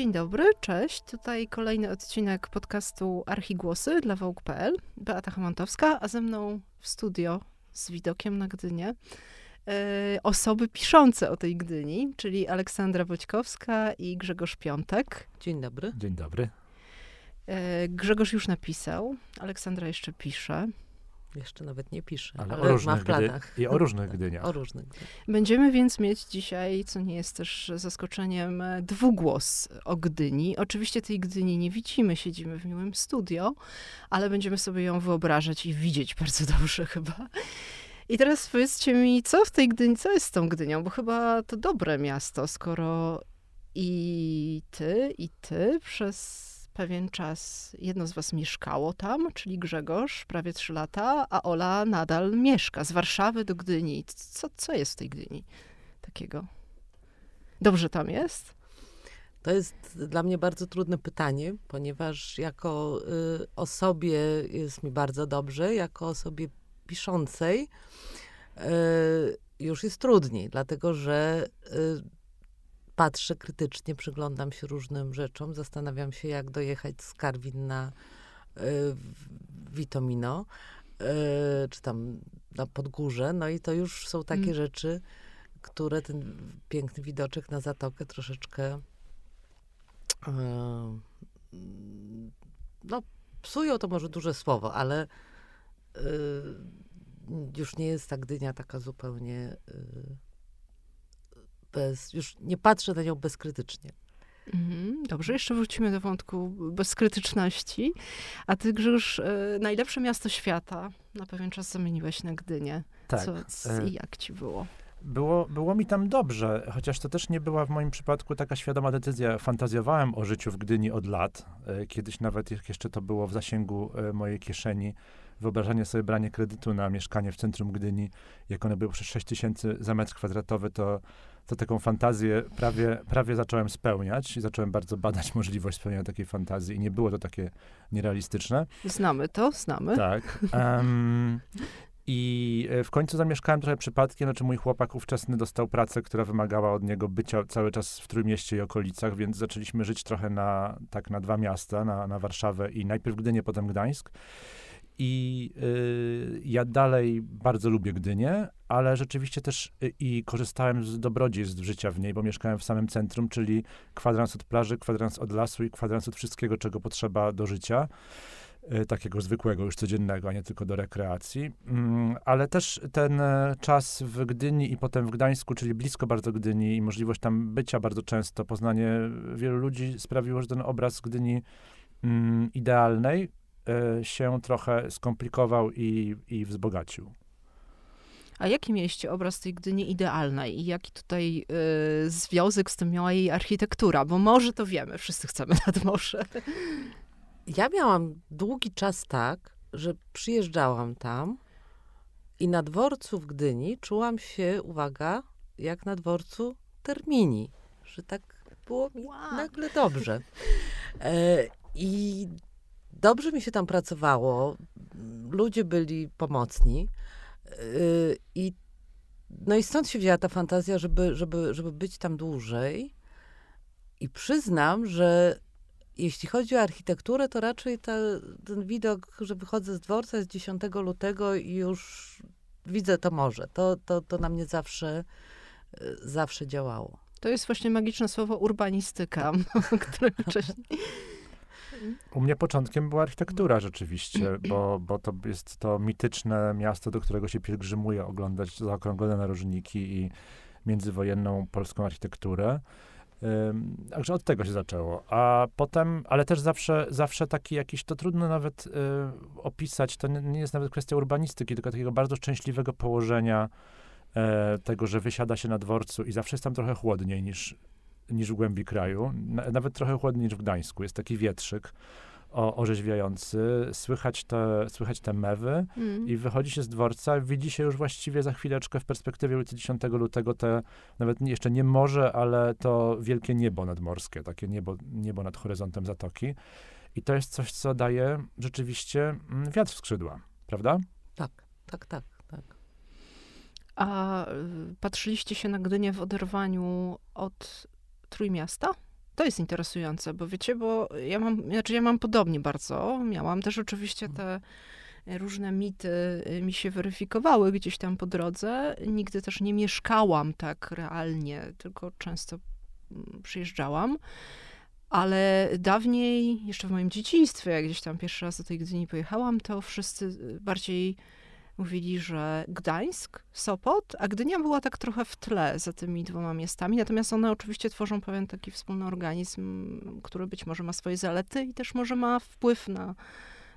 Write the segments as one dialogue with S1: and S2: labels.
S1: Dzień dobry, cześć. Tutaj kolejny odcinek podcastu Archigłosy dla Wołk.pl. Beata Hamantowska, a ze mną w studio z widokiem na Gdynię e, osoby piszące o tej Gdyni, czyli Aleksandra Woćkowska i Grzegorz Piątek.
S2: Dzień dobry.
S3: Dzień dobry.
S1: E, Grzegorz już napisał, Aleksandra jeszcze pisze.
S2: Jeszcze nawet nie pisze,
S3: Ale,
S2: ale,
S3: o różnych
S2: ma w planach.
S3: Gdy, I o różnych Gdyniach.
S2: O różnych.
S1: Będziemy więc mieć dzisiaj, co nie jest też zaskoczeniem, dwugłos o Gdyni. Oczywiście tej Gdyni nie widzimy, siedzimy w miłym studio, ale będziemy sobie ją wyobrażać i widzieć bardzo dobrze chyba. I teraz powiedzcie mi, co w tej Gdyni, co jest z tą Gdynią, bo chyba to dobre miasto, skoro i ty, i ty przez pewien czas jedno z was mieszkało tam, czyli Grzegorz, prawie trzy lata, a Ola nadal mieszka z Warszawy do Gdyni. Co, co jest w tej Gdyni takiego? Dobrze tam jest?
S2: To jest dla mnie bardzo trudne pytanie, ponieważ jako y, osobie jest mi bardzo dobrze, jako osobie piszącej y, już jest trudniej, dlatego że y, patrzę krytycznie, przyglądam się różnym rzeczom, zastanawiam się, jak dojechać z Karwin na y, Witomino, y, czy tam na Podgórze, no i to już są takie
S1: Mm.
S2: rzeczy, które ten piękny widoczek na zatokę troszeczkę y, no, psują to może duże słowo, ale już nie jest ta Gdynia taka zupełnie bez, już nie patrzę na nią bezkrytycznie.
S1: Mhm, Dobrze, jeszcze wrócimy do wątku bezkrytyczności. A ty, Grzegorz, e, najlepsze miasto świata na pewien czas zamieniłeś na Gdynię.
S3: Tak.
S1: Co, c-
S3: e,
S1: I jak ci było?
S3: Było, było mi tam dobrze, chociaż to też nie była w moim przypadku taka świadoma decyzja. Fantazjowałem o życiu w Gdyni od lat. E, Kiedyś nawet, jak jeszcze to było w zasięgu mojej kieszeni, wyobrażanie sobie branie kredytu na mieszkanie w centrum Gdyni, jak one były przez 6 tysięcy za metr kwadratowy, to, to taką fantazję prawie, prawie zacząłem spełniać i zacząłem bardzo badać możliwość spełnienia takiej fantazji i nie było to takie nierealistyczne.
S1: Znamy to, znamy.
S3: Tak. em, I e, w końcu zamieszkałem trochę przypadkiem, znaczy mój chłopak ówczesny dostał pracę, która wymagała od niego bycia cały czas w Trójmieście i okolicach, więc zaczęliśmy żyć trochę na, tak na dwa miasta, na, na Warszawę i najpierw Gdynię, potem Gdańsk. I y, ja dalej bardzo lubię Gdynię, ale rzeczywiście też y, i korzystałem z dobrodziejstw życia w niej, bo mieszkałem w samym centrum, czyli kwadrans od plaży, kwadrans od lasu i kwadrans od wszystkiego, czego potrzeba do życia y, takiego zwykłego, już codziennego, a nie tylko do rekreacji. Mm, Ale też ten e, czas w Gdyni i potem w Gdańsku, czyli blisko bardzo Gdyni i możliwość tam bycia bardzo często, poznanie wielu ludzi sprawiło, że ten obraz Gdyni mm, idealnej się trochę skomplikował i, i wzbogacił.
S1: A jaki mieliście obraz tej Gdyni idealnej i jaki tutaj y, związek z tym miała jej architektura? Bo może to wiemy, wszyscy chcemy nad morze.
S2: Ja miałam długi czas tak, że przyjeżdżałam tam i na dworcu w Gdyni czułam się, uwaga, jak na dworcu Termini, że tak było mi
S1: Wow.
S2: nagle dobrze. E, I dobrze mi się tam pracowało, ludzie byli pomocni e, i no i stąd się wzięła ta fantazja, żeby, żeby, żeby być tam dłużej. I przyznam, że jeśli chodzi o architekturę, to raczej ta, ten widok, że wychodzę z dworca z 10 lutego i już widzę to morze. To, to, to na mnie zawsze, zawsze działało.
S1: To jest właśnie magiczne słowo urbanistyka, które wcześniej...
S3: U mnie początkiem była architektura rzeczywiście, bo, bo to jest to mityczne miasto, do którego się pielgrzymuje oglądać zaokrąglone narożniki i międzywojenną polską architekturę. Ym, Także od tego się zaczęło. A potem, ale też zawsze, zawsze taki jakiś, to trudno nawet y, opisać, to nie, nie jest nawet kwestia urbanistyki, tylko takiego bardzo szczęśliwego położenia e, tego, że wysiada się na dworcu i zawsze jest tam trochę chłodniej niż, niż w głębi kraju. Na, nawet trochę chłodniej niż w Gdańsku. Jest taki wietrzyk o, orzeźwiający, słychać te, słychać te mewy
S1: Mm.
S3: i wychodzi się z dworca, widzi się już właściwie za chwileczkę w perspektywie ulicy 10 lutego te, nawet nie- jeszcze nie morze, ale to wielkie niebo nadmorskie, takie niebo, niebo nad horyzontem zatoki. I to jest coś, co daje rzeczywiście mm, wiatr w skrzydła, prawda?
S2: Tak, tak, tak, tak.
S1: A y, patrzyliście się na Gdynię w oderwaniu od Trójmiasta? to jest interesujące, bo wiecie, bo ja mam, znaczy ja mam podobnie bardzo. Miałam też oczywiście te różne mity y, mi się weryfikowały gdzieś tam po drodze. Nigdy też nie mieszkałam tak realnie, tylko często mm, przyjeżdżałam. Ale dawniej, jeszcze w moim dzieciństwie, jak gdzieś tam pierwszy raz do tej Gdyni pojechałam, to wszyscy y, bardziej mówili, że Gdańsk, Sopot, a Gdynia była tak trochę w tle za tymi dwoma miastami. Natomiast one oczywiście tworzą pewien taki wspólny organizm, który być może ma swoje zalety i też może ma wpływ na,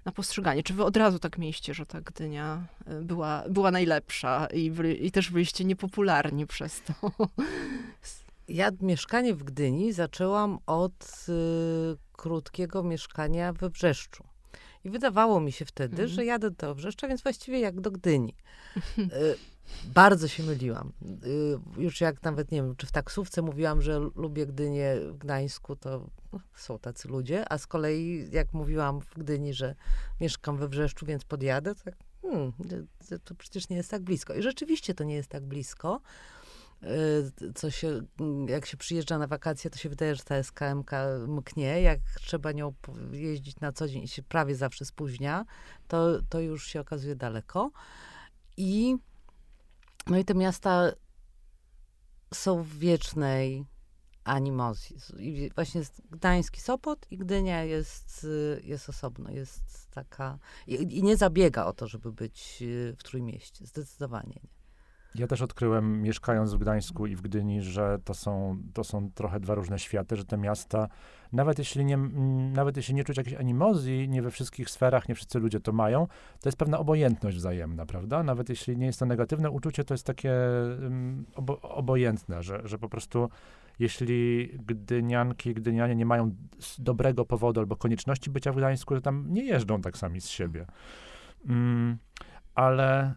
S1: na postrzeganie. Czy wy od razu tak mieliście, że ta Gdynia y, była, była najlepsza i, i też byliście niepopularni przez to?
S2: Ja mieszkanie w Gdyni zaczęłam od y, krótkiego mieszkania we Wrzeszczu. I wydawało mi się wtedy, mhm. że jadę do Wrzeszcza, więc właściwie jak do Gdyni. Y, bardzo się myliłam. Y, już jak nawet, nie wiem, czy w taksówce mówiłam, że lubię Gdynię w Gdańsku, to no, są tacy ludzie, a z kolei jak mówiłam w Gdyni, że mieszkam we Wrzeszczu, więc podjadę, to, tak, hmm, to, to przecież nie jest tak blisko. I rzeczywiście to nie jest tak blisko. Y, co się, jak się przyjeżdża na wakacje, to się wydaje, że ta SKMK mknie. Jak trzeba nią jeździć na co dzień i się prawie zawsze spóźnia, to, to już się okazuje daleko. I no i te miasta są w wiecznej animozji. I właśnie Gdański Sopot i Gdynia jest, jest osobno, jest taka i, i nie zabiega o to, żeby być y, w Trójmieście, zdecydowanie nie.
S3: Ja też odkryłem, mieszkając w Gdańsku i w Gdyni, że to są, to są trochę dwa różne światy, że te miasta, nawet jeśli, nie, nawet jeśli nie czuć jakiejś animozji, nie we wszystkich sferach, nie wszyscy ludzie to mają, to jest pewna obojętność wzajemna, prawda? Nawet jeśli nie jest to negatywne uczucie, to jest takie um, obo, obojętne, że, że po prostu jeśli gdynianki, gdynianie nie mają dobrego powodu albo konieczności bycia w Gdańsku, to tam nie jeżdżą tak sami z siebie. Um, ale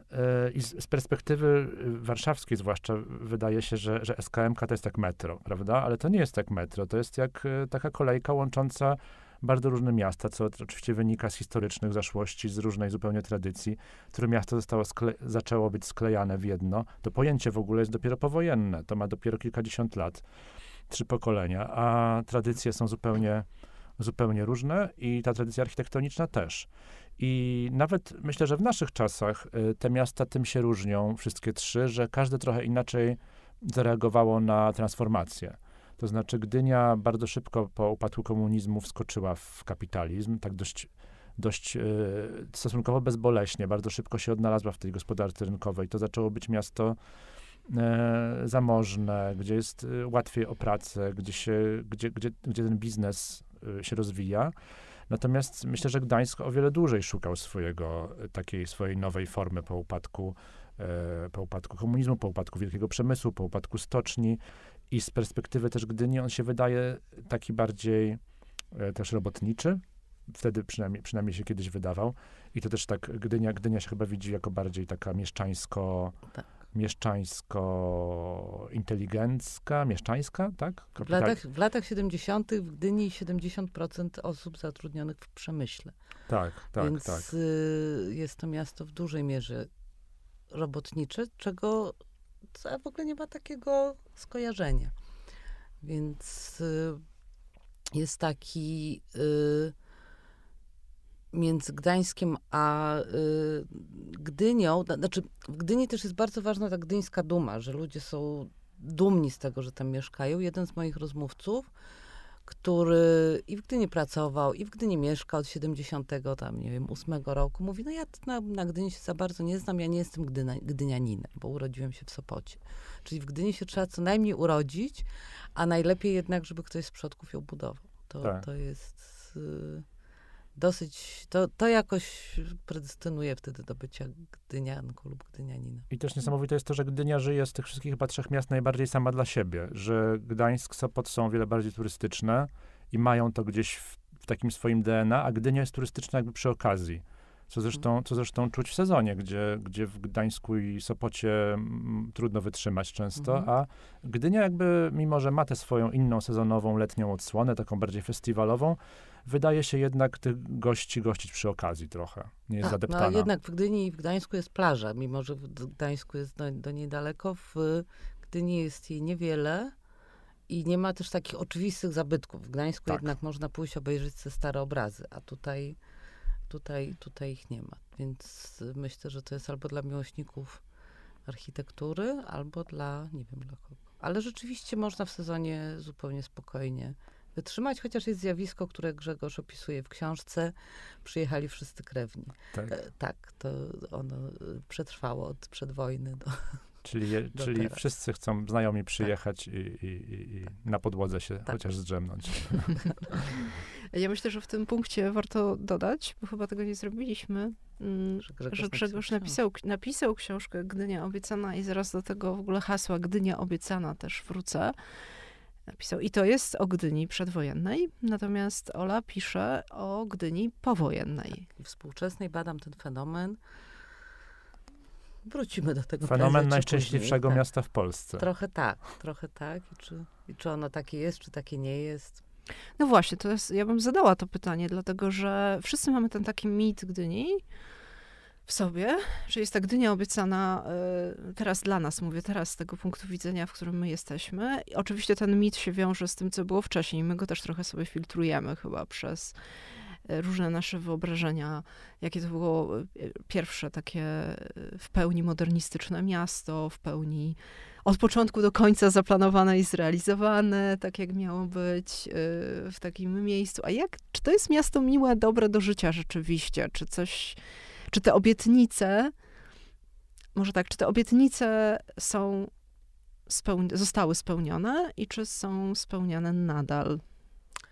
S3: y, z perspektywy warszawskiej zwłaszcza wydaje się, że, że SKMK to jest jak metro, prawda? Ale to nie jest jak metro, to jest jak y, taka kolejka łącząca bardzo różne miasta, co oczywiście wynika z historycznych zaszłości, z różnej zupełnie tradycji, które miasto zostało zaczęło być sklejane w jedno. To pojęcie w ogóle jest dopiero powojenne, to ma dopiero kilkadziesiąt lat, trzy pokolenia, a tradycje są zupełnie, zupełnie różne i ta tradycja architektoniczna też. I nawet myślę, że w naszych czasach y, te miasta tym się różnią, wszystkie trzy, że każde trochę inaczej zareagowało na transformację. To znaczy Gdynia bardzo szybko po upadku komunizmu wskoczyła w kapitalizm, tak dość, dość y, stosunkowo bezboleśnie, bardzo szybko się odnalazła w tej gospodarce rynkowej. To zaczęło być miasto e, zamożne, gdzie jest y, łatwiej o pracę, gdzie, się, gdzie, gdzie, gdzie ten biznes się rozwija. Natomiast myślę, że Gdańsk o wiele dłużej szukał swojego, takiej swojej nowej formy po upadku, e, po upadku komunizmu, po upadku wielkiego przemysłu, po upadku stoczni i z perspektywy też Gdyni on się wydaje taki bardziej e, też robotniczy. Wtedy przynajmniej, przynajmniej się kiedyś wydawał. I to też tak Gdynia, Gdynia się chyba widzi jako bardziej taka mieszczańsko... Tak mieszczańsko-inteligencka, mieszczańska, tak?
S2: W latach, w latach 70. w Gdyni 70% osób zatrudnionych w przemyśle.
S3: Tak, tak,
S2: Więc
S3: tak.
S2: Y, jest to miasto w dużej mierze robotnicze, czego w ogóle nie ma takiego skojarzenia. Więc y, jest taki... Y, między Gdańskiem a y, Gdynią, znaczy w Gdyni też jest bardzo ważna ta gdyńska duma, że ludzie są dumni z tego, że tam mieszkają. Jeden z moich rozmówców, który i w Gdyni pracował, i w Gdyni mieszkał od 70, tam nie wiem, 8 roku, mówi, no ja na, na Gdyni się za bardzo nie znam, ja nie jestem Gdyna, Gdynianinem, bo urodziłem się w Sopocie. Czyli w Gdyni się trzeba co najmniej urodzić, a najlepiej jednak, żeby ktoś z przodków ją budował. To, tak. to jest... Y dosyć, to, to jakoś predestynuje wtedy do bycia gdynianką lub gdynianinem.
S3: I też niesamowite jest to, że Gdynia żyje z tych wszystkich chyba trzech miast najbardziej sama dla siebie, że Gdańsk, Sopot są o wiele bardziej turystyczne i mają to gdzieś w, w takim swoim DNA, a Gdynia jest turystyczna jakby przy okazji. Co zresztą, co zresztą czuć w sezonie, gdzie, gdzie w Gdańsku i Sopocie m, trudno wytrzymać często, mhm. a Gdynia jakby, mimo że ma tę swoją inną sezonową, letnią odsłonę, taką bardziej festiwalową, wydaje się jednak tych gości gościć przy okazji trochę. Nie jest tak, zadeptana.
S2: No, jednak w Gdyni i w Gdańsku jest plaża, mimo że w Gdańsku jest do, do niej daleko, w Gdyni jest jej niewiele I nie ma też takich oczywistych zabytków. W Gdańsku
S3: Tak.
S2: jednak można pójść obejrzeć te stare obrazy, a tutaj, tutaj, tutaj ich nie ma. Więc myślę, że to jest albo dla miłośników architektury, albo dla, nie wiem dla kogo. Ale rzeczywiście można w sezonie zupełnie spokojnie wytrzymać, chociaż jest zjawisko, które Grzegorz opisuje w książce. Przyjechali wszyscy krewni.
S3: Tak.
S2: E, tak, to ono e, przetrwało od przedwojny do,
S3: Czyli, je,
S2: do
S3: czyli
S2: teraz.
S3: wszyscy chcą znajomi przyjechać i, i, i, i na podłodze się
S2: Tak.
S3: chociaż zdrzemnąć.
S1: Ja myślę, że w tym punkcie warto dodać, bo chyba tego nie zrobiliśmy, mm,
S2: że Grzegorz,
S1: że Grzegorz
S2: napisał
S1: napisał, napisał książkę Gdynia Obiecana i zaraz do tego w ogóle hasła Gdynia Obiecana też wrócę. Napisał. I to jest o Gdyni przedwojennej, natomiast Ola pisze o Gdyni powojennej.
S2: I współczesnej badam ten fenomen. Wrócimy do tego
S3: Fenomen najszczęśliwszego
S2: później. Tak.
S3: miasta w Polsce.
S2: Trochę tak, trochę tak. I czy, I czy ono takie jest, czy takie nie jest?
S1: No właśnie, to jest, ja bym zadała to pytanie, dlatego że wszyscy mamy ten taki mit Gdyni w sobie, że jest ta Gdynia obiecana, y, teraz dla nas, mówię teraz z tego punktu widzenia, w którym my jesteśmy. I oczywiście ten mit się wiąże z tym, co było wcześniej. My go też trochę sobie filtrujemy chyba przez y, różne nasze wyobrażenia, jakie to było y, pierwsze takie w pełni modernistyczne miasto, w pełni od początku do końca zaplanowane i zrealizowane, tak jak miało być w takim miejscu. A jak, czy to jest miasto miłe, dobre do życia rzeczywiście? Czy coś, czy te obietnice, może tak, czy te obietnice są spełni- zostały spełnione i czy są spełniane nadal?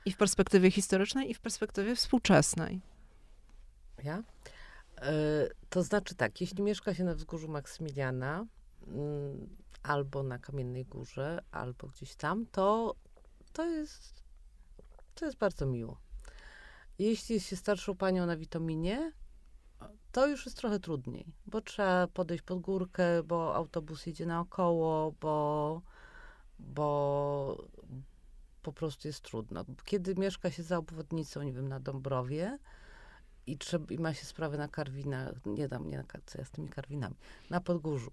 S1: I w perspektywie historycznej, i w perspektywie współczesnej.
S2: Ja? E, to znaczy tak, jeśli mieszka się na wzgórzu Maksymiliana, mm, albo na Kamiennej Górze, albo gdzieś tam, to, to, jest, to jest bardzo miło. Jeśli jest się starszą panią na witaminie, to już jest trochę trudniej, bo trzeba podejść pod górkę, bo autobus jedzie naokoło, bo, bo po prostu jest trudno. Kiedy mieszka się za obwodnicą, nie wiem, na Dąbrowie i, trzeba, i ma się sprawę na Karwinach, nie dam, nie na co ja z tymi Karwinami, na Podgórzu.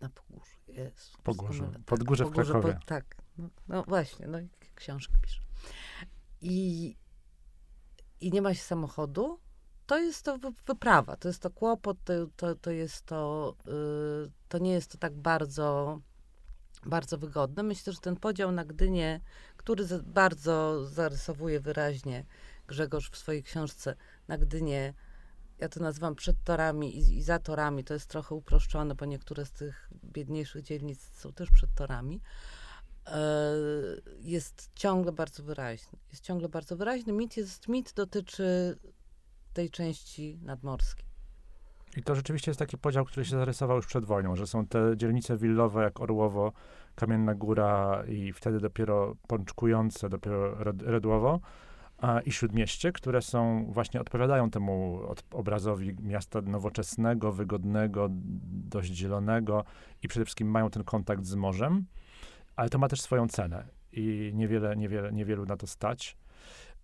S2: Na Pogórzu, jest.
S3: Pogórzu. Podgórze w Krakowie.
S2: tak, no, no właśnie, no i książki piszę. I, I nie ma się samochodu, to jest to wy- wyprawa, to jest to kłopot, to, to, to jest to, y, to nie jest to tak bardzo, bardzo wygodne. Myślę, że ten podział na Gdynię, który bardzo zarysowuje wyraźnie Grzegorz w swojej książce na Gdynię, ja to nazywam przed torami i, i za torami, to jest trochę uproszczone, bo niektóre z tych biedniejszych dzielnic są też przed torami, e, jest ciągle bardzo wyraźny. Jest ciągle bardzo wyraźny. Mit, jest, mit dotyczy tej części nadmorskiej.
S3: I to rzeczywiście jest taki podział, który się zarysował już przed wojną, że są te dzielnice willowe jak Orłowo, Kamienna Góra i wtedy dopiero pączkujące, dopiero Red- Redłowo a, i Śródmieście, które są, właśnie odpowiadają temu od, obrazowi miasta nowoczesnego, wygodnego, dość zielonego i przede wszystkim mają ten kontakt z morzem, ale to ma też swoją cenę i niewiele, niewiele, niewielu na to stać.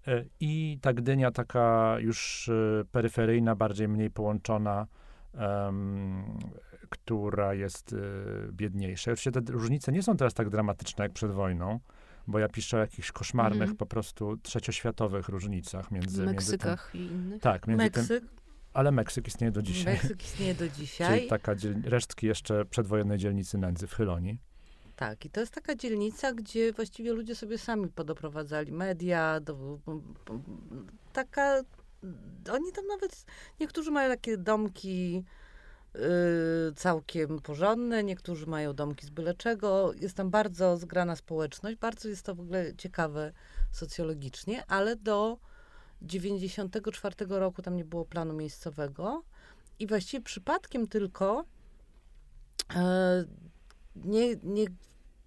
S3: E, I ta Gdynia taka już e, peryferyjna, bardziej mniej połączona, em, która jest e, biedniejsza. Oczywiście te różnice nie są teraz tak dramatyczne jak przed wojną, bo ja piszę o jakichś koszmarnych,
S1: Mhm.
S3: po prostu trzecioświatowych różnicach między, między tym.
S1: Meksykach i innych.
S3: Tak, między tym,
S2: Meksyk,
S3: ale Meksyk istnieje do dzisiaj.
S2: Meksyk istnieje do
S3: Czyli
S2: dzisiaj.
S3: taka dziel, resztki jeszcze przedwojennej dzielnicy nędzy w Chylonii.
S2: Tak, i to jest taka dzielnica, gdzie właściwie ludzie sobie sami podoprowadzali. Media, do, taka, oni tam nawet, niektórzy mają takie domki y, całkiem porządne, niektórzy mają domki z byle czego, jest tam bardzo zgrana społeczność, bardzo jest to w ogóle ciekawe socjologicznie, ale do 94 roku tam nie było planu miejscowego. I właściwie przypadkiem tylko e, nie, nie,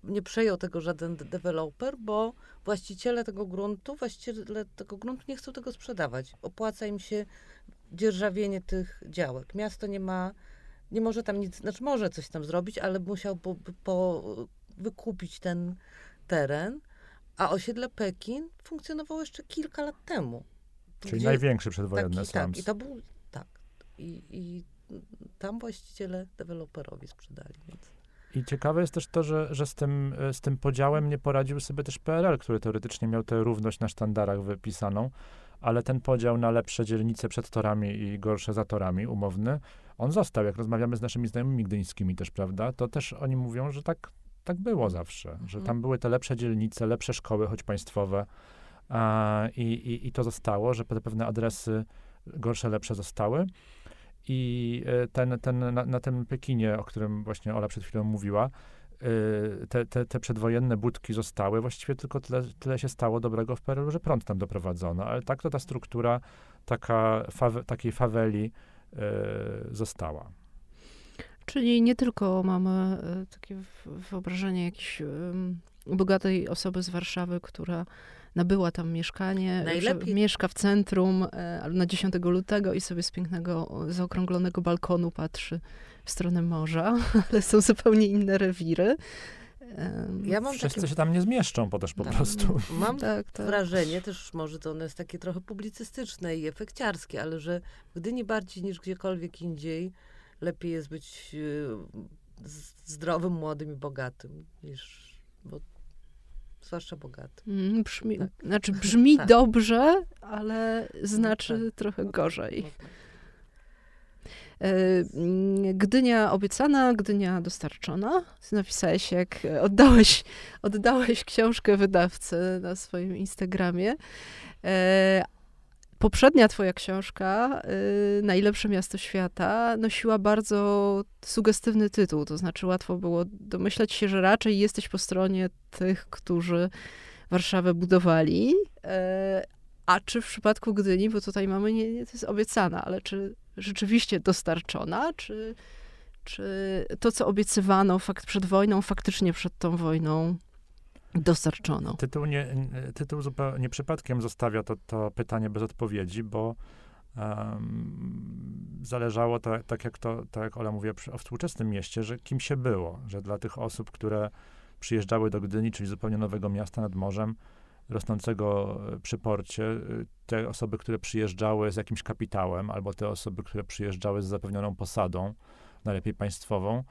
S2: nie przejął tego żaden de- deweloper, bo właściciele tego gruntu, właściciele tego gruntu nie chcą tego sprzedawać. Opłaca im się dzierżawienie tych działek. Miasto nie ma, nie może tam nic, znaczy może coś tam zrobić, ale musiał po, po wykupić ten teren, a osiedle Pekin funkcjonowało jeszcze kilka lat temu.
S3: Czyli
S2: Gdzie-
S3: największy przedwojenny
S2: taki, tak,
S3: slums.
S2: i to był, tak. I, I tam właściciele deweloperowi sprzedali, więc...
S3: I ciekawe jest też to, że, że z, tym, e, z tym podziałem nie poradził sobie też PRL, który teoretycznie miał tę równość na sztandarach wypisaną, ale ten podział na lepsze dzielnice przed torami i gorsze za torami, umowny, on został. Jak rozmawiamy z naszymi znajomymi gdyńskimi też, prawda, to też oni mówią, że tak, tak było zawsze, mhm. że tam były te lepsze dzielnice, lepsze szkoły, choć państwowe a, i, i, i to zostało, że pewne adresy gorsze, lepsze zostały. I e, ten, ten, na, na tym Pekinie, o którym właśnie Ola przed chwilą mówiła, e, te, te, te przedwojenne budki zostały, właściwie tylko tyle, tyle się stało dobrego w PRL, że prąd tam doprowadzono, ale tak to ta struktura taka fawe, takiej faweli y, została.
S1: Czyli nie tylko mamy takie wyobrażenie jakiejś bogatej osoby z Warszawy, która nabyła tam mieszkanie, Najlepiej... mieszka w centrum e, na 10 lutego i sobie z pięknego, zaokrąglonego balkonu patrzy w stronę morza, ale są zupełnie inne rewiry.
S3: Ja mam Wszyscy takie... się tam nie zmieszczą po też po tak. prostu.
S2: Mam tak, tak. wrażenie, też może to ono jest takie trochę publicystyczne i efekciarskie, ale że w Gdyni bardziej niż gdziekolwiek indziej lepiej jest być e, zdrowym, młodym i bogatym niż, bo zwłaszcza bogaty.
S1: Mm, brzmi, tak. Znaczy brzmi tak. dobrze, ale znaczy no, tak. trochę no tak, gorzej. No tak. E, mm, Gdynia obiecana, Gdynia dostarczona. Napisałeś, jak oddałeś, oddałeś książkę wydawcy na swoim Instagramie. Poprzednia twoja książka, y, Najlepsze miasto świata, nosiła bardzo sugestywny tytuł, to znaczy łatwo było domyślać się, że raczej jesteś po stronie tych, którzy Warszawę budowali, e, a czy w przypadku Gdyni, bo tutaj mamy, nie, nie to jest obiecana, ale czy rzeczywiście dostarczona, czy, czy to, co obiecywano fakt przed wojną, faktycznie przed tą wojną dostarczono.
S3: Tytuł, nie, tytuł zupełnie przypadkiem zostawia to, to pytanie bez odpowiedzi, bo um, zależało, to, tak, jak to, tak jak Ola mówiła o współczesnym mieście, że kim się było, że dla tych osób, które przyjeżdżały do Gdyni, czyli zupełnie nowego miasta nad morzem, rosnącego przy porcie, te osoby, które przyjeżdżały z jakimś kapitałem, albo te osoby, które przyjeżdżały z zapewnioną posadą, najlepiej państwową,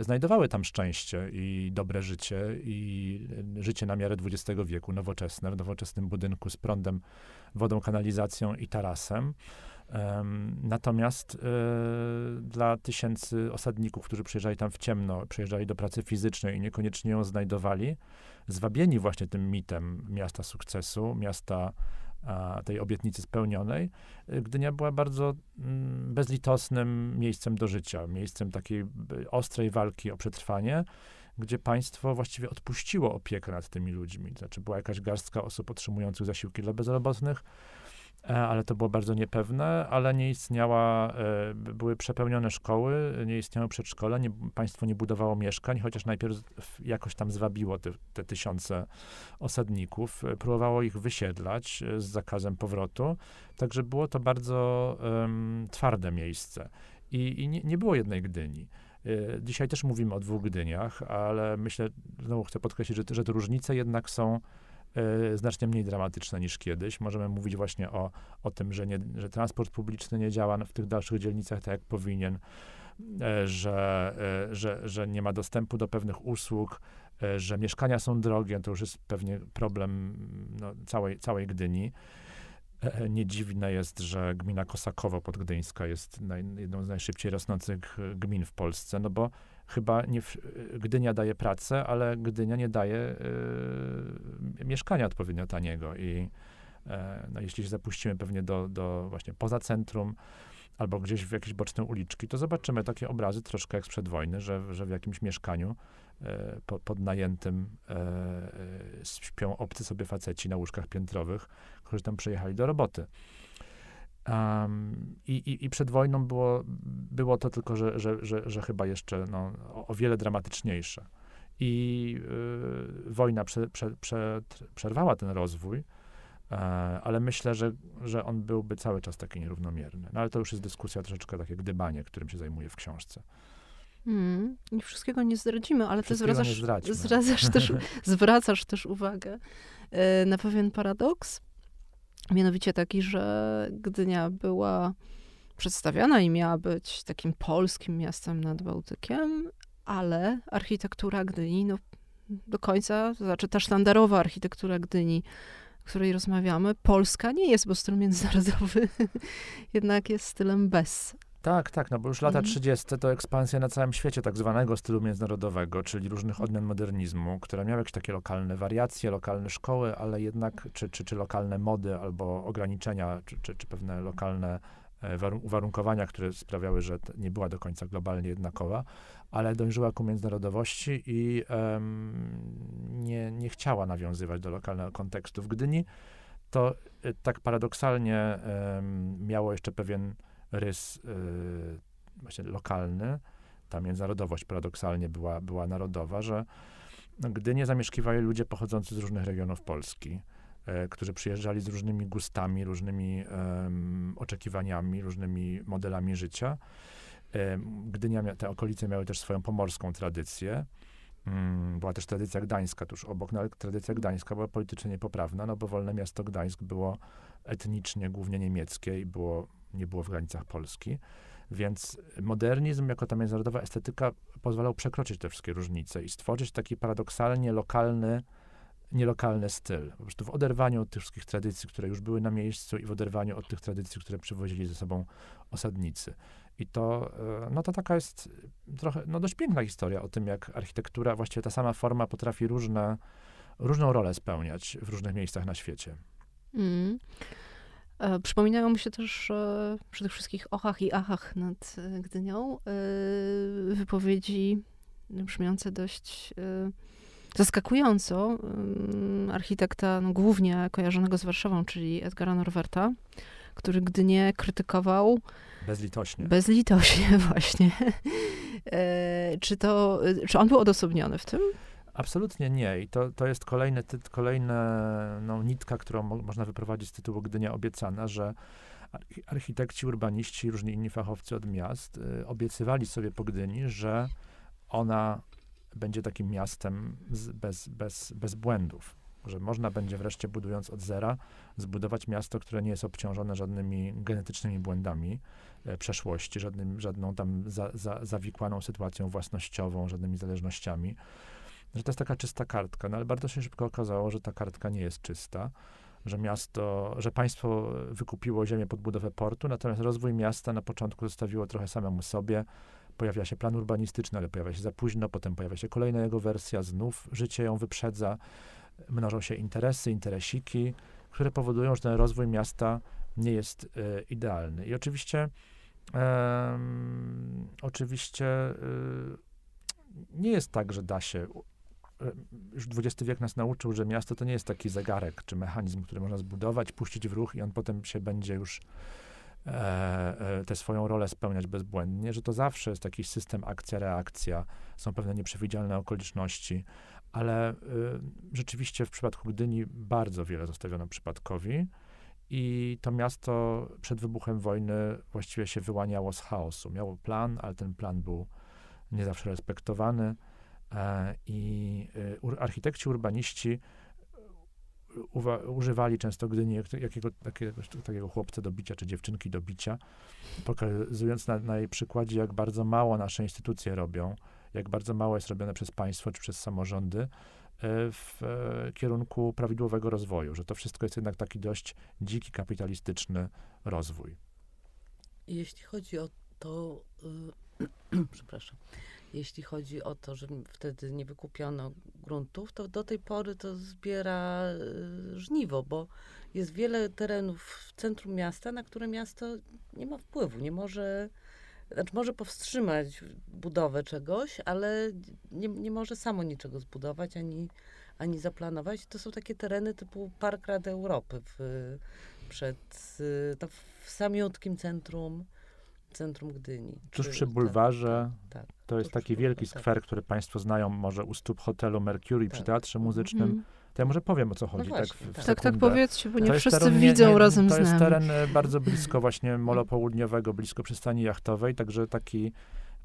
S3: znajdowały tam szczęście i dobre życie i życie na miarę XX wieku, nowoczesne, w nowoczesnym budynku z prądem, wodą, kanalizacją i tarasem. Natomiast y, dla tysięcy osadników, którzy przyjeżdżali tam w ciemno, przyjeżdżali do pracy fizycznej i niekoniecznie ją znajdowali, zwabieni właśnie tym mitem miasta sukcesu, miasta tej obietnicy spełnionej, y, Gdynia była bardzo mm, bezlitosnym miejscem do życia, miejscem takiej ostrej walki o przetrwanie, gdzie państwo właściwie odpuściło opiekę nad tymi ludźmi. Znaczy była jakaś garstka osób otrzymujących zasiłki dla bezrobotnych, ale to było bardzo niepewne, ale nie istniała, e, były przepełnione szkoły, nie istniało przedszkola, nie, państwo nie budowało mieszkań, chociaż najpierw jakoś tam zwabiło te, te tysiące osadników, e, próbowało ich wysiedlać z zakazem powrotu, także było to bardzo um, twarde miejsce. I, i nie, nie było jednej Gdyni. Dzisiaj też mówimy o dwóch Gdyniach, ale myślę, znowu chcę podkreślić, że, że te różnice jednak są E, znacznie mniej dramatyczne niż kiedyś. Możemy mówić właśnie o, o tym, że, nie, że transport publiczny nie działa w tych dalszych dzielnicach tak, jak powinien, e, że, e, że, że nie ma dostępu do pewnych usług, że mieszkania są drogie, to już jest pewnie problem no, całej, całej Gdyni. Nie dziwne jest, że gmina Kosakowo podgdyńska jest naj, jedną z najszybciej rosnących gmin w Polsce, no bo chyba nie, Gdynia daje pracę, ale Gdynia nie daje y, mieszkania odpowiednio taniego i y, no, jeśli się zapuścimy pewnie do, do właśnie poza centrum, albo gdzieś w jakieś boczne uliczki, to zobaczymy takie obrazy troszkę jak sprzed wojny, że, że w jakimś mieszkaniu e, po, podnajętym e, śpią obcy sobie faceci na łóżkach piętrowych, którzy tam przyjechali do roboty. Um, i, i, I przed wojną było, było to tylko, że, że, że, że chyba jeszcze no, o, o wiele dramatyczniejsze. I y, wojna prze, prze, prze, przerwała ten rozwój, e, ale myślę, że, że on byłby cały czas taki nierównomierny. No ale to już jest dyskusja troszeczkę takie gdybanie, którym się zajmuję w książce.
S1: Hmm, wszystkiego nie zdradzimy, ale ty zwracasz, zwracasz, też, zwracasz też uwagę y, na pewien paradoks, Mianowicie taki, że Gdynia była przedstawiana i miała być takim polskim miastem nad Bałtykiem, ale architektura Gdyni, no do końca, to znaczy ta sztandarowa architektura Gdyni, o której rozmawiamy, polska nie jest, bo styl międzynarodowy jednak jest stylem bez.
S3: Tak, tak, no bo już lata
S1: Mhm.
S3: 30. to ekspansja na całym świecie tak zwanego stylu międzynarodowego, czyli różnych odmian modernizmu, które miały jakieś takie lokalne wariacje, lokalne szkoły, ale jednak, czy, czy, czy lokalne mody albo ograniczenia, czy, czy, czy pewne lokalne e, warun- uwarunkowania, które sprawiały, że nie była do końca globalnie jednakowa, ale dążyła ku międzynarodowości i em, nie, nie chciała nawiązywać do lokalnego kontekstu. W Gdyni to e, tak paradoksalnie em, miało jeszcze pewien rys y, właśnie lokalny, ta międzynarodowość paradoksalnie była, była narodowa, że Gdynię zamieszkiwali ludzie pochodzący z różnych regionów Polski, e, którzy przyjeżdżali z różnymi gustami, różnymi oczekiwaniami, różnymi modelami życia. Em, Gdynia, te okolice miały też swoją pomorską tradycję. Mm, Była też tradycja gdańska tuż obok, no ale tradycja gdańska była politycznie niepoprawna, no bo wolne miasto Gdańsk było etnicznie głównie niemieckie i było, nie było w granicach Polski. Więc modernizm jako ta międzynarodowa estetyka pozwalał przekroczyć te wszystkie różnice i stworzyć taki paradoksalnie lokalny, nielokalny styl. Po prostu w oderwaniu od tych wszystkich tradycji, które już były na miejscu i w oderwaniu od tych tradycji, które przywozili ze sobą osadnicy. I to, e, no to taka jest trochę, no dość piękna historia o tym, jak architektura, właściwie ta sama forma potrafi różne, różną rolę spełniać w różnych miejscach na świecie.
S1: Mm. E, Przypominają mi się też e, przy tych wszystkich ochach i achach nad e, Gdynią wypowiedzi brzmiące dość zaskakująco em, architekta no, głównie kojarzonego z Warszawą, czyli Edgara Norwerta, który Gdynię krytykował
S3: Bezlitośnie.
S1: bezlitośnie właśnie. Czy to, czy on był odosobniony w tym?
S3: Absolutnie nie. I to, to jest kolejny, ty, kolejna no, nitka, którą mo, można wyprowadzić z tytułu Gdynia obiecana, że archi- architekci, urbaniści różni inni fachowcy od miast y, obiecywali sobie po Gdyni, że ona będzie takim miastem z, bez, bez, bez błędów. Że można będzie wreszcie, budując od zera, zbudować miasto, które nie jest obciążone żadnymi genetycznymi błędami e, przeszłości, żadnym, żadną tam za, za, zawikłaną sytuacją własnościową, żadnymi zależnościami że to jest taka czysta kartka, no ale bardzo się szybko okazało, że ta kartka nie jest czysta, że miasto, że państwo wykupiło ziemię pod budowę portu, natomiast rozwój miasta na początku zostawiło trochę samemu sobie. Pojawia się plan urbanistyczny, ale pojawia się za późno, potem pojawia się kolejna jego wersja, znów życie ją wyprzedza, mnożą się interesy, interesiki, które powodują, że ten rozwój miasta nie jest e, idealny. I oczywiście oczywiście e, nie jest tak, że da się już XX wiek nas nauczył, że miasto to nie jest taki zegarek czy mechanizm, który można zbudować, puścić w ruch i on potem się będzie już e, e, tę swoją rolę spełniać bezbłędnie, że to zawsze jest taki system akcja-reakcja, są pewne nieprzewidzialne okoliczności, ale e, rzeczywiście w przypadku Gdyni bardzo wiele zostawiono przypadkowi i to miasto przed wybuchem wojny właściwie się wyłaniało z chaosu. Miało plan, ale ten plan był nie zawsze respektowany. E, I ur- architekci, urbaniści uwa- używali często Gdyni jak, jakiego, takiego, takiego chłopca do bicia, czy dziewczynki do bicia, pokazując na, na jej przykładzie, jak bardzo mało nasze instytucje robią, jak bardzo mało jest robione przez państwo czy przez samorządy e, w e, kierunku prawidłowego rozwoju, że to wszystko jest jednak taki dość dziki, kapitalistyczny rozwój.
S2: Jeśli chodzi o to, y, przepraszam, jeśli chodzi o to, że wtedy nie wykupiono gruntów, to do tej pory to zbiera y, żniwo, bo jest wiele terenów w centrum miasta, na które miasto nie ma wpływu, nie może, znaczy może powstrzymać budowę czegoś, ale nie, nie może samo niczego zbudować, ani, ani zaplanować. To są takie tereny typu Park Rady Europy w, przed, y, w samiutkim centrum, centrum Gdyni.
S3: Tuż przy
S2: tak,
S3: bulwarze
S2: tak,
S3: To jest taki wielki
S2: bulwarze, tak.
S3: skwer, który Państwo znają, może u stóp hotelu Mercury przy
S2: Tak.
S3: Teatrze Muzycznym.
S1: Mhm.
S3: To ja może powiem, o co chodzi.
S2: właśnie,
S3: tak, w, w
S2: tak.
S1: Tak, tak powiedzcie, bo
S3: To
S1: nie
S3: jest
S1: wszyscy
S3: teren
S1: widzą
S3: nie-
S1: razem
S3: To
S1: z
S3: jest
S1: nami.
S3: teren e, bardzo blisko właśnie Molo Południowego, blisko przystani jachtowej, także taki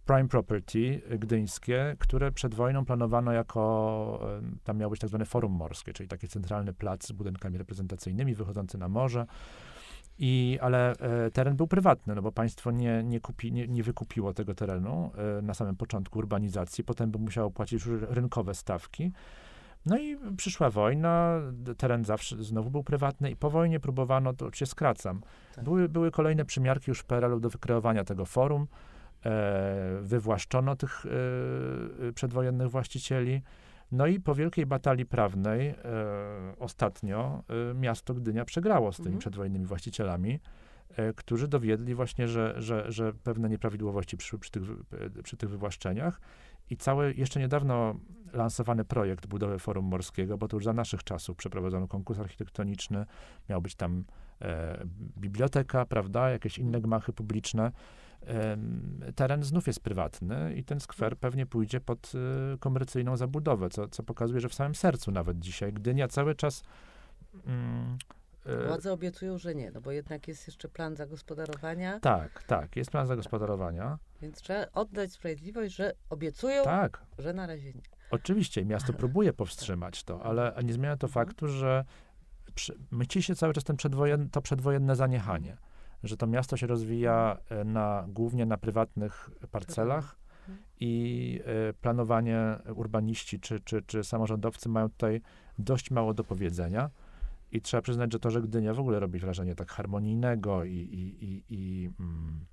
S3: prime property e, gdyńskie, które przed wojną planowano jako, e, tam miało być tak zwane forum morskie, czyli taki centralny plac z budynkami reprezentacyjnymi wychodzący na morze. I, ale e, teren był prywatny, no bo państwo nie, nie, kupi, nie, nie wykupiło tego terenu e, na samym początku urbanizacji, potem by musiało płacić już rynkowe stawki. No i przyszła wojna, teren zawsze znowu był prywatny i po wojnie próbowano, to się skracam,
S2: Tak.
S3: były, były kolejne przymiarki już PRL-u do wykreowania tego forum, e, wywłaszczono tych e, przedwojennych właścicieli. No i po wielkiej batalii prawnej e, ostatnio e, miasto Gdynia przegrało z tymi
S2: Mhm.
S3: przedwojennymi właścicielami, e, którzy dowiedli właśnie, że, że, że pewne nieprawidłowości przyszły przy tych, e, przy tych wywłaszczeniach i cały jeszcze niedawno lansowany projekt budowy Forum Morskiego, bo to już za naszych czasów przeprowadzono konkurs architektoniczny, miał być tam e, biblioteka, prawda, jakieś inne gmachy publiczne. Teren znów jest prywatny i ten skwer pewnie pójdzie pod y, komercyjną zabudowę, co, co pokazuje, że w samym sercu nawet dzisiaj Gdynia cały czas mm, e,
S2: Władze obiecują, że nie, no bo jednak jest jeszcze plan zagospodarowania,
S3: tak, tak, jest plan zagospodarowania.
S2: więc trzeba oddać sprawiedliwość, że obiecują,
S3: Tak,
S2: że na razie nie.
S3: oczywiście miasto próbuje powstrzymać to, ale nie zmienia to
S2: Mhm.
S3: faktu, że przy, myci się cały czas ten przedwojen, to przedwojenne zaniechanie, że to miasto się rozwija e, na, głównie na prywatnych parcelach
S2: Mhm.
S3: i e, planowanie urbaniści czy, czy, czy samorządowcy mają tutaj dość mało do powiedzenia. I trzeba przyznać, że to, że Gdynia w ogóle robi wrażenie tak harmonijnego i, i, i, i mm,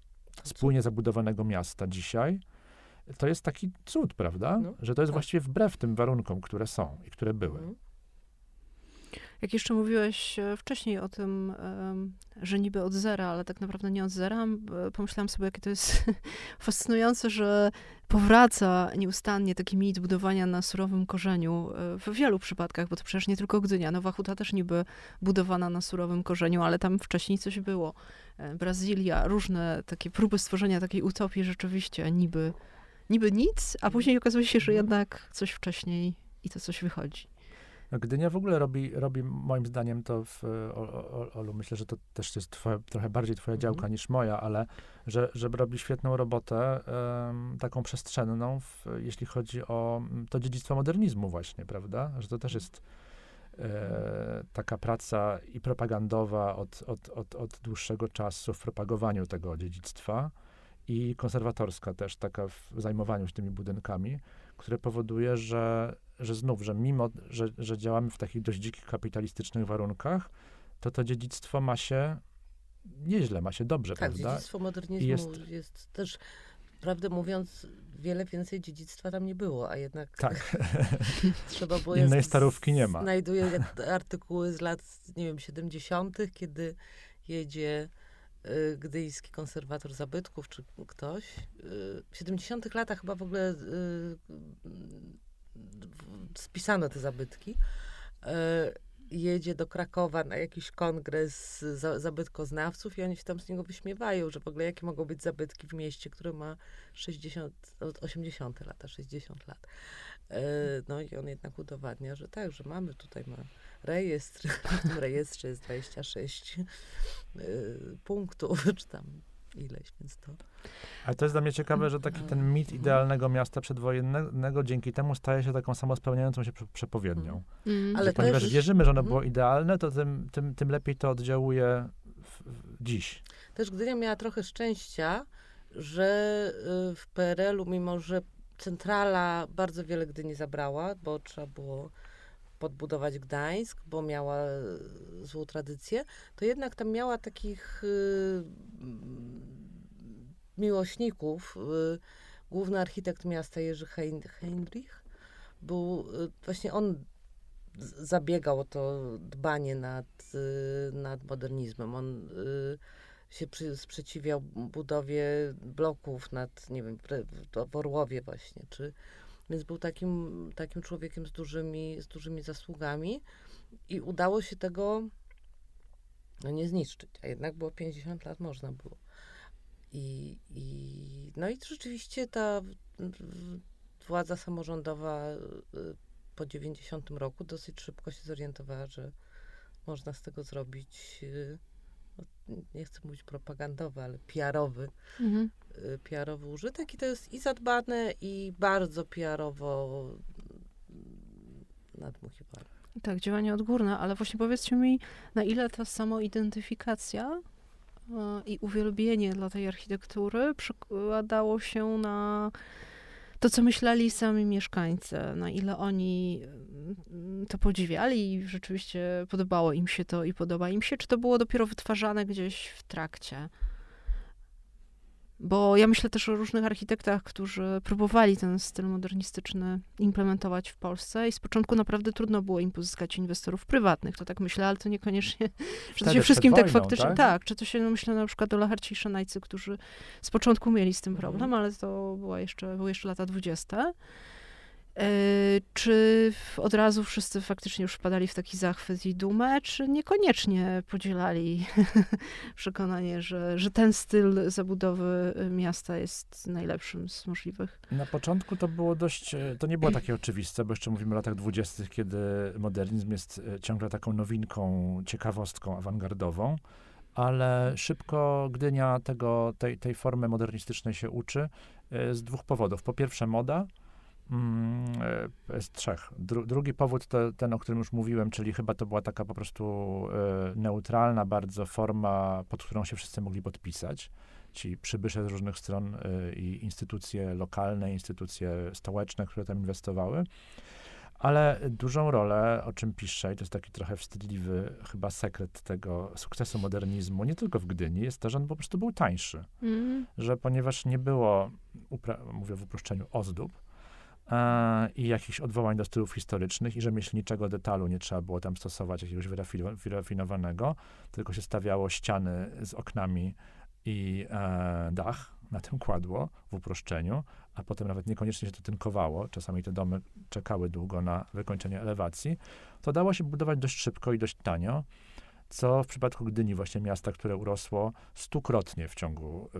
S3: spójnie zabudowanego miasta dzisiaj, to jest taki cud, prawda?
S2: No,
S3: że to jest
S2: tak.
S3: właściwie wbrew tym warunkom, które są i które były.
S1: Jak jeszcze mówiłeś e, wcześniej o tym, że niby od zera, ale tak naprawdę nie od zera, e, pomyślałam sobie, jakie to jest fascynujące, że powraca nieustannie taki mit budowania na surowym korzeniu e, w wielu przypadkach, bo to przecież nie tylko Gdynia. Nowa Huta też niby budowana na surowym korzeniu, ale tam wcześniej coś było. Brazylia, różne takie próby stworzenia takiej utopii rzeczywiście niby, niby nic, a później okazuje się, że
S2: Mhm.
S1: jednak coś wcześniej i to coś wychodzi.
S3: Gdynia w ogóle robi, robi moim zdaniem to w, o, o, Olu, myślę, że to też jest twoja, trochę bardziej twoja
S2: Mhm.
S3: działka niż moja, ale że, że robi świetną robotę, em, taką przestrzenną, w, jeśli chodzi o mm, to dziedzictwo modernizmu właśnie, prawda? Że to też jest e, taka praca i propagandowa od, od, od, od dłuższego czasu w propagowaniu tego dziedzictwa i konserwatorska też, taka w zajmowaniu się tymi budynkami, które powoduje, że, że znów, że mimo, że, że działamy w takich dość dzikich kapitalistycznych warunkach, to to dziedzictwo ma się nieźle, ma się dobrze,
S2: Tak,
S3: prawda?
S2: dziedzictwo modernizmu jest...
S3: jest-
S2: też, prawdę mówiąc, wiele więcej dziedzictwa tam nie było, a jednak
S3: Tak,
S2: trzeba było...
S3: Innej starówki nie ma.
S2: Znajduję artykuły z lat, nie wiem, 70., kiedy jedzie y, gdyjski konserwator zabytków, czy ktoś. Y, w 70. latach chyba w ogóle y, spisano te zabytki. Y, jedzie do Krakowa na jakiś kongres za, zabytkoznawców i oni się tam z niego wyśmiewają, że w ogóle jakie mogą być zabytki w mieście, które ma 60, od 80 lata, 60 lat. E, No i on jednak udowadnia, że tak, że mamy tutaj ma rejestr, w tym rejestrze jest 26 e, punktów, czy tam ileś, więc to...
S3: ale to jest dla mnie ciekawe, że taki ten mit idealnego miasta przedwojennego dzięki temu staje się taką samospełniającą się prze- przepowiednią.
S1: Mm.
S2: Ale
S3: ponieważ
S2: też-
S3: wierzymy, że ono
S2: Mhm.
S3: było idealne, to tym, tym, tym lepiej to oddziałuje w, w, dziś.
S2: Też Gdynia miała trochę szczęścia, że y, w PRL-u, mimo że centrala bardzo wiele Gdyni zabrała, bo trzeba było podbudować Gdańsk, bo miała y, złą tradycję, to jednak tam miała takich y, mm, miłośników. Y, Główny architekt miasta Jerzy Hein- Heinrich był, właśnie on zabiegał o to dbanie nad, nad modernizmem. On się sprzeciwiał budowie bloków nad, nie wiem, w Orłowie właśnie, czy, więc był takim, takim człowiekiem z dużymi, z dużymi zasługami i udało się tego no, nie zniszczyć, a jednak było 50 lat, można było. I, i, no i rzeczywiście ta władza samorządowa y, po 90 roku dosyć szybko się zorientowała, że można z tego zrobić, y, nie chcę mówić propagandowy, ale PR-owy,
S1: Mhm.
S2: y, PR-owy użytek i to jest i zadbane, i bardzo PR-owo nadmuchiwane.
S1: Tak, działanie odgórne, ale właśnie powiedzcie mi, na ile ta samoidentyfikacja e, i uwielbienie dla tej architektury przekładało się na to, co myśleli sami mieszkańcy, na ile oni mm, to podziwiali i rzeczywiście podobało im się to i podoba im się, czy to było dopiero wytwarzane gdzieś w trakcie. Bo ja myślę też o różnych architektach, którzy próbowali ten styl modernistyczny implementować w Polsce i z początku naprawdę trudno było im pozyskać inwestorów prywatnych. To tak myślę, ale to niekoniecznie, że to się wszystkim tak faktycznie... Tak? tak, czy to się, no myślę na przykład o Lacharcie i Szanajcy, którzy z początku mieli z tym problem, mhm. ale to była jeszcze, były jeszcze lata dwudzieste. E, czy od razu wszyscy faktycznie już wpadali w taki zachwyt i dumę, czy niekoniecznie podzielali przekonanie, że, że ten styl zabudowy miasta jest najlepszym z możliwych?
S3: Na początku to było dość, e, to nie było takie oczywiste, bo jeszcze mówimy o latach dwudziestych, kiedy modernizm jest e, ciągle taką nowinką, ciekawostką, awangardową ale szybko Gdynia tego, tej, tej formy modernistycznej się uczy z dwóch powodów. Po pierwsze moda, e, z trzech. Dru, drugi powód to ten, o którym już mówiłem, czyli chyba to była taka po prostu e, neutralna bardzo forma, pod którą się wszyscy mogli podpisać. Ci przybysze z różnych stron e, i instytucje lokalne, instytucje stołeczne, które tam inwestowały. Ale dużą rolę, o czym piszę, i to jest taki trochę wstydliwy chyba sekret tego sukcesu modernizmu, nie tylko w Gdyni, jest to, że on po prostu był tańszy. Mm. Że ponieważ nie było, mówię w uproszczeniu, ozdób, e, i jakichś odwołań do stylów historycznych i rzemieślniczego detalu nie trzeba było tam stosować jakiegoś wyrafinowanego, tylko się stawiało ściany z oknami i e, dach na tym kładło w uproszczeniu, a potem nawet niekoniecznie się to tynkowało, czasami te domy czekały długo na wykończenie elewacji, to dało się budować dość szybko i dość tanio co w przypadku Gdyni, właśnie miasta, które urosło stukrotnie w ciągu y,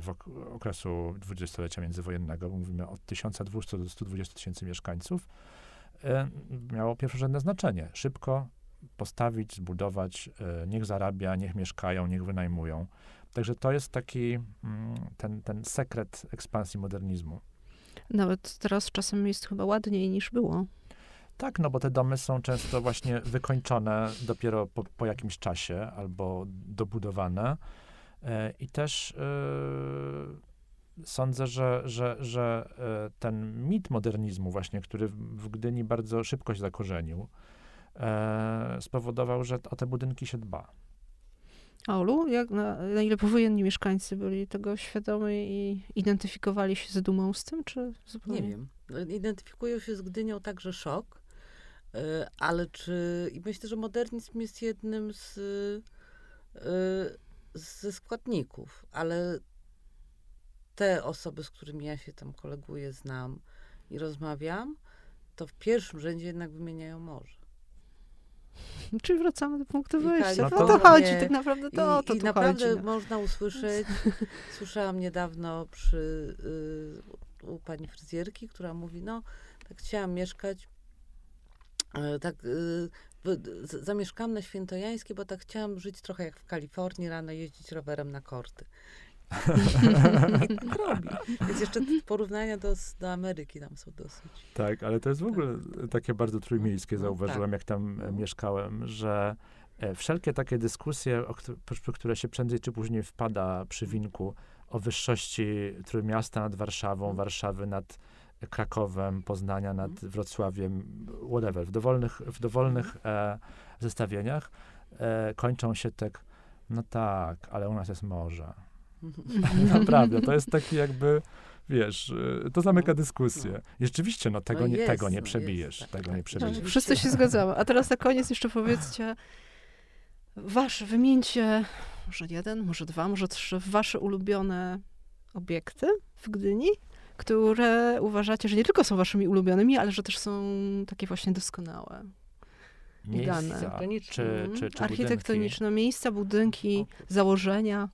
S3: w okresu dwudziestolecia międzywojennego, mówimy od 1200 do 120 tysięcy mieszkańców, y, miało pierwszorzędne znaczenie. Szybko postawić, zbudować, y, niech zarabia, niech mieszkają, niech wynajmują. Także to jest taki mm, ten, ten sekret ekspansji modernizmu.
S1: Nawet teraz czasem jest chyba ładniej niż było.
S3: Tak, no bo te domy są często właśnie wykończone dopiero po, po jakimś czasie albo dobudowane. E, I też e, sądzę, że, że, że e, ten mit modernizmu właśnie, który w, w Gdyni bardzo szybko się zakorzenił, spowodował, że o te budynki się dba.
S1: A Olu, jak, na, na ile powojenni mieszkańcy byli tego świadomi i identyfikowali się z dumą z tym, czy zupełnie?
S2: Nie wiem. Identyfikują się z Gdynią także szok, ale czy. I myślę, że modernizm jest jednym z, e, ze składników, ale te osoby, z którymi ja się tam koleguję, znam i rozmawiam, to w pierwszym rzędzie jednak wymieniają morze.
S1: Czyli wracamy do punktu wyjścia. No to, to chodzi, tak naprawdę to,
S2: I,
S1: to
S2: i naprawdę chodzi. można usłyszeć, słyszałam niedawno przy, y, u pani fryzjerki, która mówi, no, tak chciałam mieszkać E, tak y, zamieszkałam na Świętojańskiej, bo tak chciałam żyć trochę jak w Kalifornii, rano jeździć rowerem na korty. I tak robi. Więc jeszcze porównania do, do Ameryki tam są dosyć.
S3: Tak, ale to jest w ogóle takie bardzo trójmiejskie, no, zauważyłem, tak. jak tam no. mieszkałem, że e, wszelkie takie dyskusje, o które się prędzej czy później wpada przy winku, o wyższości Trójmiasta nad Warszawą, mhm. Warszawy nad Krakowem, Poznania nad mhm. Wrocławiem, whatever, w dowolnych, w dowolnych e, zestawieniach e, kończą się tak, no tak, ale u nas jest morze. Naprawdę, to jest taki jakby, wiesz, e, to zamyka no, dyskusję. No. I rzeczywiście, no tego, no jest, nie, tego nie przebijesz, jest, tak, tego tak, nie przebijesz.
S1: Wszyscy się zgadzamy. A teraz na koniec jeszcze powiedzcie, wasz, wymieńcie może jeden, może dwa, może trzy wasze ulubione obiekty w Gdyni, które uważacie, że nie tylko są waszymi ulubionymi, ale że też są takie właśnie doskonałe.
S3: Miejsca, czy, czy, czy
S1: mhm. Architektoniczne budynki. miejsca, budynki, założenia.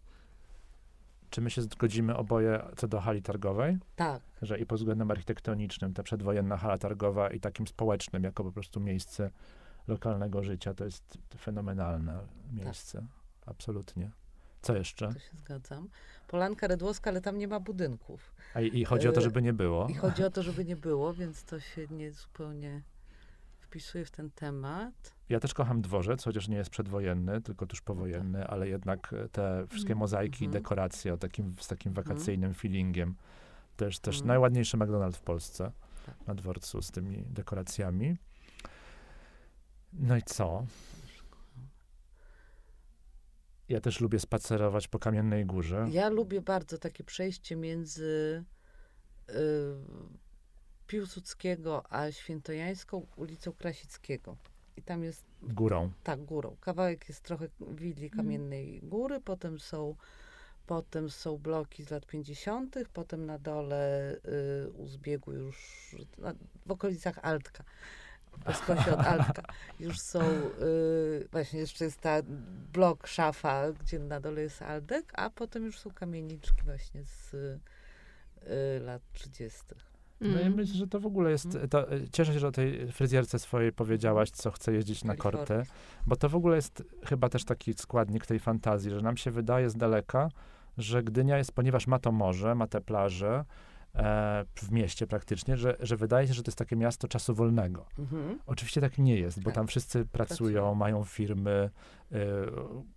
S3: Czy my się zgodzimy oboje co do hali targowej?
S2: Tak.
S3: Że i pod względem architektonicznym, ta przedwojenna hala targowa i takim społecznym, jako po prostu miejsce lokalnego życia, to jest fenomenalne miejsce. Tak. Absolutnie. Co jeszcze?
S2: To się zgadzam. Polanka Redłowska, ale tam nie ma budynków.
S3: A i, i chodzi o to, żeby nie było.
S2: I chodzi o to, żeby nie było, więc to się nie zupełnie wpisuję w ten temat.
S3: Ja też kocham dworzec, chociaż nie jest przedwojenny, tylko tuż powojenny, ale jednak e, te wszystkie
S1: Mm.
S3: mozaiki,
S2: Mhm.
S3: dekoracje o takim, z takim
S2: Mhm.
S3: wakacyjnym feelingiem. Też, też
S2: Mhm.
S3: najładniejszy McDonald's w Polsce
S2: Tak.
S3: na dworcu z tymi dekoracjami. No i co? Ja też lubię spacerować po Kamiennej Górze.
S2: Ja lubię bardzo takie przejście między y, Piłsudskiego a Świętojańską ulicą Krasickiego. I tam jest
S3: Górą.
S2: tak górą. Kawałek jest trochę willi Kamiennej Góry, potem są Potem są bloki z lat 50., potem na dole y, u zbiegu już na, w okolicach Altka. Po skosie od Altka. Już są, y, właśnie jeszcze jest ta blok, szafa, gdzie na dole jest Aldek, a potem już są kamieniczki właśnie z y, lat 30.
S3: No i
S1: Mm.
S3: myślę, że to w ogóle jest. To, e, cieszę się, że o tej fryzjerce swojej powiedziałaś, co chce jeździć na kortę, bo to w ogóle jest chyba też taki składnik tej fantazji, że nam się wydaje z daleka, że Gdynia jest, ponieważ ma to morze, ma te plaże w mieście praktycznie, że, że wydaje się, że to jest takie miasto czasu wolnego.
S2: Mhm.
S3: Oczywiście tak nie jest, bo
S2: Tak.
S3: tam wszyscy pracują,
S2: Pracują.
S3: mają firmy, y,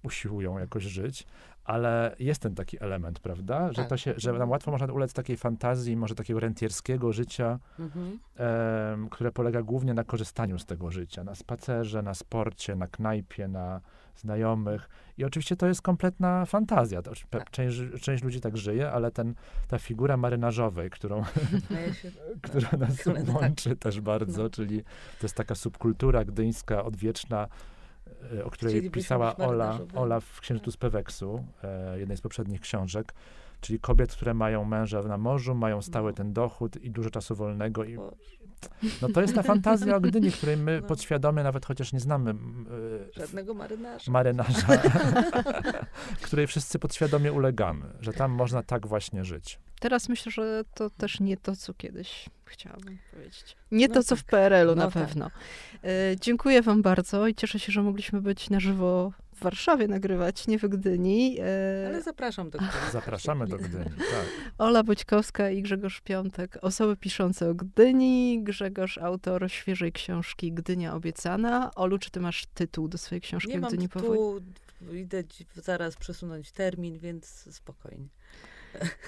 S3: usiłują jakoś żyć, ale jest ten taki element, prawda? Że,
S2: Tak.
S3: to się, że tam łatwo można ulec takiej fantazji, może takiego rentierskiego życia,
S2: Mhm.
S3: które polega głównie na korzystaniu z tego życia, na spacerze, na sporcie, na knajpie, na znajomych. I oczywiście to jest kompletna fantazja.
S2: Tak.
S3: część, część ludzi tak żyje, ale ten, ta figura marynarzowej, którą
S2: ja się,
S3: która nas
S2: tak.
S3: łączy też bardzo,
S2: No.
S3: czyli to jest taka subkultura gdyńska, odwieczna, e, o której pisała Ola. Ola w Księżycu z Peweksu, e, jednej z poprzednich książek, czyli kobiet, które mają męża na morzu, mają stały
S2: No.
S3: ten dochód i dużo czasu wolnego. I, no to jest ta fantazja o Gdyni, której my
S2: No.
S3: podświadomie, nawet chociaż nie znamy e,
S2: żadnego marynarza.
S3: marynarza, której wszyscy podświadomie ulegamy, że tam można tak właśnie żyć.
S1: Teraz myślę, że to też nie to, co kiedyś chciałabym powiedzieć. Nie
S2: No
S1: to, co w
S2: tak.
S1: PRL-u
S2: No
S1: na
S2: tak.
S1: pewno. E, dziękuję wam bardzo i cieszę się, że mogliśmy być na żywo w Warszawie nagrywać, nie w Gdyni. E,
S2: Ale zapraszam do Gdyni.
S3: Zapraszamy do Gdyni, tak.
S1: Ola Boćkowska i Grzegorz Piątek, osoby piszące o Gdyni. Grzegorz, autor świeżej książki Gdynia obiecana. Olu, czy ty masz tytuł do swojej książki
S2: Nie mam
S1: Gdyni Powoli?
S2: tytułu, idę zaraz przesunąć termin, więc spokojnie.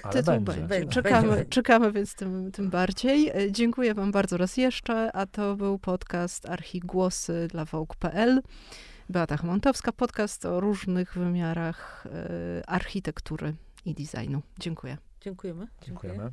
S3: Ale
S1: Tytuł
S3: będzie.
S1: będzie.
S2: Będzie,
S1: Czekamy,
S2: będzie.
S1: czekamy więc tym, tym bardziej. E, Dziękuję wam bardzo raz jeszcze, a to był podcast Archigłosy dla Vogue.pl. Beata Chmontowska, podcast o różnych wymiarach e, architektury i designu. Dziękuję.
S2: Dziękujemy.
S3: Dziękujemy.